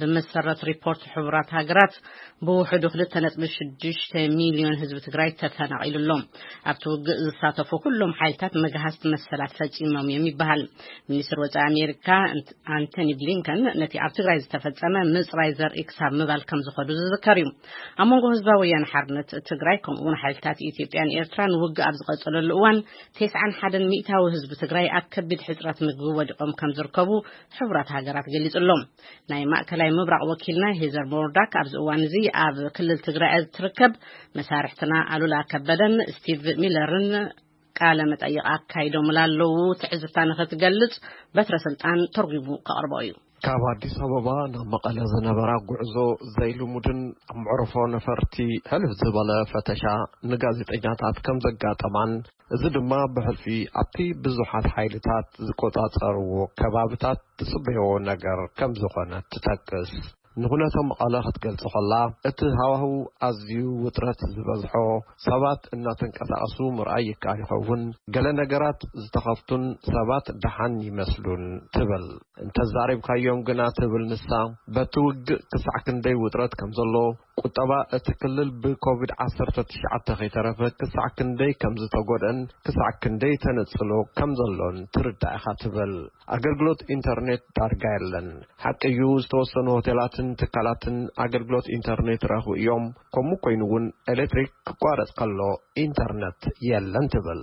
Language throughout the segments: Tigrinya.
ብመሰረት ሪፖርት ሕቡራት ሃገራት ብውሕዱ ክልተ ነጥቢ ሽዱሽተ ሚልዮን ህዝቢ ትግራይ ተፈናቒሉ ኣሎ። ኣብቲ ውግእ ዝሳተፉ ኩሎም ሓይልታት መግሃስቲ መሰላት ፈጺሞም እዮም ይበሃል። ሚኒስትር ወፃኢ ኣሜሪካ ኣንቶኒ ብሊንከን ነቲ ኣብ ትግራይ ዝተፈጸመ ምፅራይ ዘርኢ ክሳብ ምባል ከም ዝኸዱ ዝዝከር እዩ። ኣብ መንጎ ህዝባዊ ወያነ ሓርነት ትግራይ ከምኡውን ሓይልታት ኢትዮጵያን ኤርትራን ውግእ ኣብ ዝቐጸለሉ እዋን ቴስዓን ሓደን ሚእታዊ ህዝቢ ትግራይ ኣብ ከቢድ ሕፅረት ምግቢ ወዲቖም ከም ዝርከቡ ሕቡራት ሃገራት ገሊጹ ኣሎ። ናይ ማእከላይ ምብራቕ ወኪልና ሄዘር ሞርዳክ ኣብዚ እዋን እዚ ኣብ ክልል ትግራይ እትርከብ መሳርሕትና ኣሉላ ከበደን ስቲቭ ሚለርን ቃለ መጠይቕ ኣካይዶምላ ኣለዉ ትዕዝብታ ንኽትገልጽ በትረ ስልጣን ተርጒሙ ከቕርቦ እዩ ካብ ኣዲስ ኣበባ ናብ መቐለ ዝነበራ ጉዕዞ ዘይልሙድን ኣብ መዕርፎ ነፈርቲ ሕልፍ ዝበለ ፈተሻ ንጋዜጠኛታት ከም ዘጋጠማን እዚ ድማ ብሕልፊ ኣብቲ ብዙሓት ሓይልታት ዝቆጻጸርዎ ከባብታት ትጽበዮ ነገር ከም ዝኾነ ትጠቅስ። ንኹነተ መቐለ ክትገልጾ ከላ፣ እቲ ሃዋህው ኣዝዩ ውጥረት ዝበዝሖ፣ ሰባት እናተንቀሳቐሱ ምርኣይ ይከኣል ይኸውን፣ ገለ ነገራት ዝተኸፍቱን ሰባት ደሓን ይመስሉን ትብል። እንተዛሪብካዮም ግና ትብል ንሳ፣ በቲ ውግእ ክሳዕ ክንደይ ውጥረት ከም ዘሎ ቁጠባ እቲ ክልል ብኮቪድ ዓሰርተ ትሽዓተ ከይተረፈ ክሳዕ ክንደይ ከምዝተጎድኣን ክሳዕ ክንደይ ተነጽሎ ከምዘሎን ትርዳእ ኢኻ ትብል። ኣገልግሎት ኢንተርኔት ዳርጋ የለን። ሓቂ እዩ ዝተወሰኑ ሆቴላትን ትካላትን ኣገልግሎት ኢንተርኔት ይረኽቡ እዮም፣ ከምኡ ኮይኑ'ውን ኤሌክትሪክ ክቋረጽ ከሎ ኢንተርነት የለን ትብል።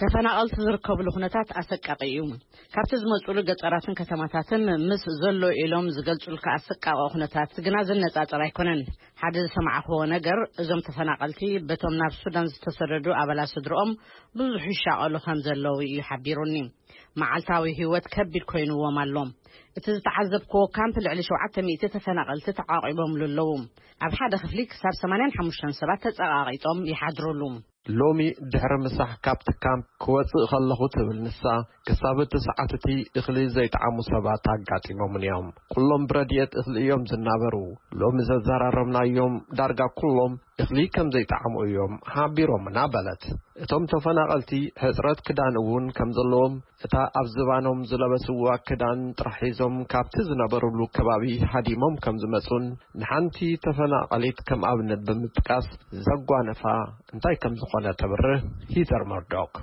ተፈናቐልቲ ዝርከብሉ ኩነታት ኣሰቃቒ እዩ። ካብቲ ዝመፅሉ ገጠራትን ከተማታትን ምስ ዘሎ ኢሎም ዝገልፁልካ ኣሰቃቒ ኩነታት ግና ዝነፃፀር ኣይኮነን። ሓደ ዝሰማዕኽዎ ነገር እዞም ተፈናቐልቲ በቶም ናብ ሱዳን ዝተሰደዱ ኣባላት ስድርኦም ብዙሕ ይሻቐሉ ከምዘለዉ እዩ ሓቢሩኒ። መዓልታዊ ህይወት ከቢድ ኮይንዎም ኣሎ። እቲ ዝተዓዘብክዎ ካምፕ ልዕሊ ሸውዓተ ሚእቲ ተፈናቐልቲ ተዓቚቦምሉ ኣለዉ። ኣብ ሓደ ክፍሊ ክሳብ ሰማንያን ሓሙሽተን ሰባት ተፀቓቒጦም ይሓድሩሉ። ሎሚ ድሕሪ ምሳሕ ካብቲ ካምፕ ክወጽእ ከለኹ ትብል ንሳ፣ ክሳብ እቲ ሰዓት እቲ እኽሊ ዘይጠዓሙ ሰባት ኣጋጢሞምኒ እዮም። ኩሎም ብረድኤት እኽሊ እዮም ዝናበሩ። ሎሚ ዘዘራረብናዮም ዳርጋ ኩሎም እኽሊ ከም ዘይጠዓሙ እዮም ሓቢሮምና በለት። እቶም ተፈናቐልቲ ሕጽረት ክዳን እውን ከም ዘለዎም እታ ኣብ ዝባኖም ዝለበስዋ ክዳን ጥራሕ ሒዞም ካብቲ ዝነበርሉ ከባቢ ሃዲሞም ከም ዝመጹን ንሓንቲ ተፈናቓሊት ከም ኣብነት ብምጥቃስ ዘጓነፋ እንታይ ከም ዝኾነ ተብርህ ሂዘር መርዶክ።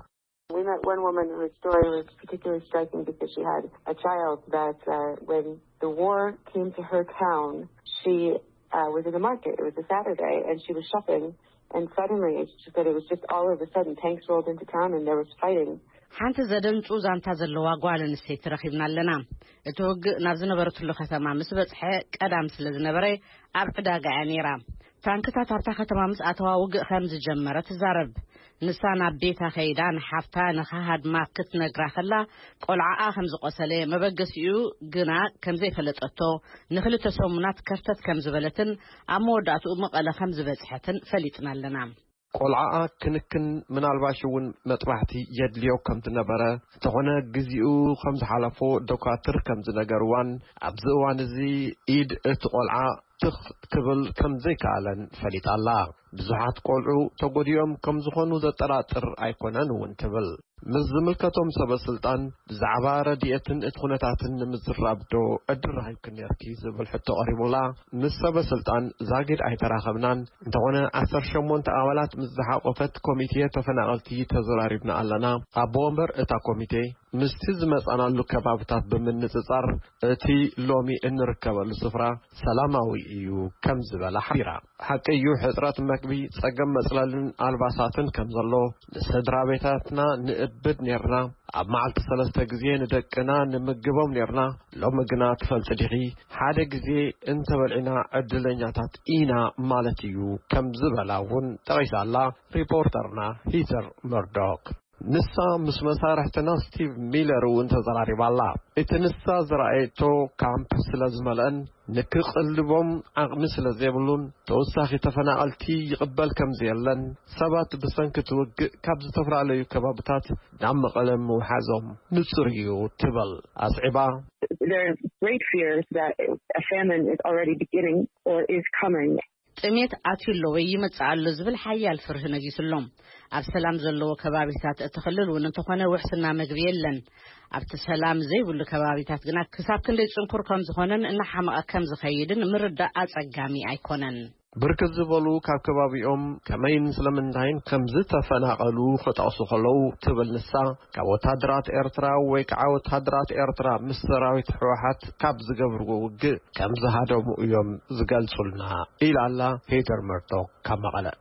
ሓንቲ ዘደንጹ ዛንታ ዘለዋ ጓል ኣንስተይቲ ረኺብና ኣለና። እቲ ውግእ ናብ ዝነበረትሉ ከተማ ምስ በጽሐ ቀዳም ስለ ዝነበረ ኣብ ዕዳጋ እያ ነይራ። ታንክታት ኣብታ ከተማ ምስ ኣተዋ ውግእ ከም ዝጀመረ ትዛረብ። ንሳ ናብ ቤታ ከይዳ ንሓፍታ ንኸሃድማ ክትነግራ ከላ ቆልዓኣ ከም ዝቖሰለ፣ መበገሲኡ ግና ከም ዘይፈለጠቶ፣ ንኽልተ ሰሙናት ከርተት ከም ዝበለትን ኣብ መወዳእትኡ መቐለ ከም ዝበጽሐትን ፈሊጥና ኣለና። ቆልዓኣ ክንክን ምናልባሽ እውን መጥባሕቲ የድልዮ ከም ዝነበረ፣ እንተኾነ ግዜኡ ከም ዝሓለፎ ዶካትር ከም ዝነገርዋን ኣብዚ እዋን እዚ ኢድ እቲ ቆልዓ ትኽ ክብል ከም ዘይከኣለን ፈሊጣ ኣላ። ብዙሓት ቆልዑ ተጎዲኦም ከም ዝኾኑ ዘጠራጥር ኣይኮነን እውን ትብል። ምስ ዝምልከቶም ሰበ ስልጣን ብዛዕባ ረድኤትን እቲ ኩነታትን ንምዝራብ ዶ ዕድል ረኺብኪ ኔርኪ ዝብል ሕቶ ቀሪቡላ ምስ ሰበ ስልጣን ዛጊድ ኣይተራኸብናን። እንተኾነ ዓሰርተ ሸሞንተ ኣባላት ምስ ዝሓቖፈት ኮሚቴ ተፈናቐልቲ ተዘራሪብና ኣለና። ኣቦ ወንበር እታ ኮሚቴ ምስቲ ዝመፃናሉ ከባብታት ብምንፅፃር እቲ ሎሚ እንርከበሉ ስፍራ ሰላማዊ እዩ ከም ዝበላ ሓቢራ። ሓቂ እዩ ሕጽረት መግቢ፣ ጸገም መጽለልን ኣልባሳትን ከም ዘሎ ንስድራቤታትና ንእብድ ኔርና። ኣብ መዓልቲ ሰለስተ ግዜ ንደቅና ንምግቦም ኔርና። ሎሚ ግና ትፈልጢ ዲኺ ሓደ ግዜ እንተበልዒና ዕድለኛታት ኢና ማለት እዩ ከም ዝበላ'ውን ጠቒሳ'ላ ሪፖርተርና ሂዘር መርዶክ። ንሳ ምስ መሳርሕትና ስቲቭ ሚለር እውን ተዘራሪባ ኣላ። እቲ ንሳ ዝረኣየቶ ካምፕ ስለ ዝመልአን ንክቕልቦም ዓቕሚ ስለ ዘይብሉን ተወሳኺ ተፈናቐልቲ ይቕበል ከም ዘየለን ሰባት ብሰንኪ እቲ ውግእ ካብ ዝተፈላለዩ ከባብታት ናብ መቐለ ምውሓዞም ንጹር እዩ ትብል ኣስዒባ። There is great fears that a famine is already beginning or is coming. ጥሜት ኣትዩ ኣሎ ወይ ይመጽእ ኣሎ ዝብል ሓያል ፍርሂ ነጊሱ ኣሎ። ኣብ ሰላም ዘለዎ ከባቢታት እቲ ክልል እውን እንተኾነ ውሕስና መግቢ የለን። ኣብቲ ሰላም ዘይብሉ ከባቢታት ግና ክሳብ ክንደይ ጽንኩር ከም ዝኾነን እናሓመቐ ከም ዝኸይድን ምርዳእ ኣጸጋሚ ኣይኮነን። ብርክት ዝበሉ ካብ ከባቢኦም ከመይን ስለምንታይን ከም ዝተፈናቐሉ ክጠቕሱ ከለዉ ትብል ንሳ፣ ካብ ወታደራት ኤርትራ ወይ ከዓ ወታደራት ኤርትራ ምስ ሰራዊት ሕወሓት ካብ ዝገብርዎ ውግእ ከምዝሃደሙ እዮም ዝገልፁልና ኢላ ኣላ ሄደር መርዶክ ካብ መቐለ።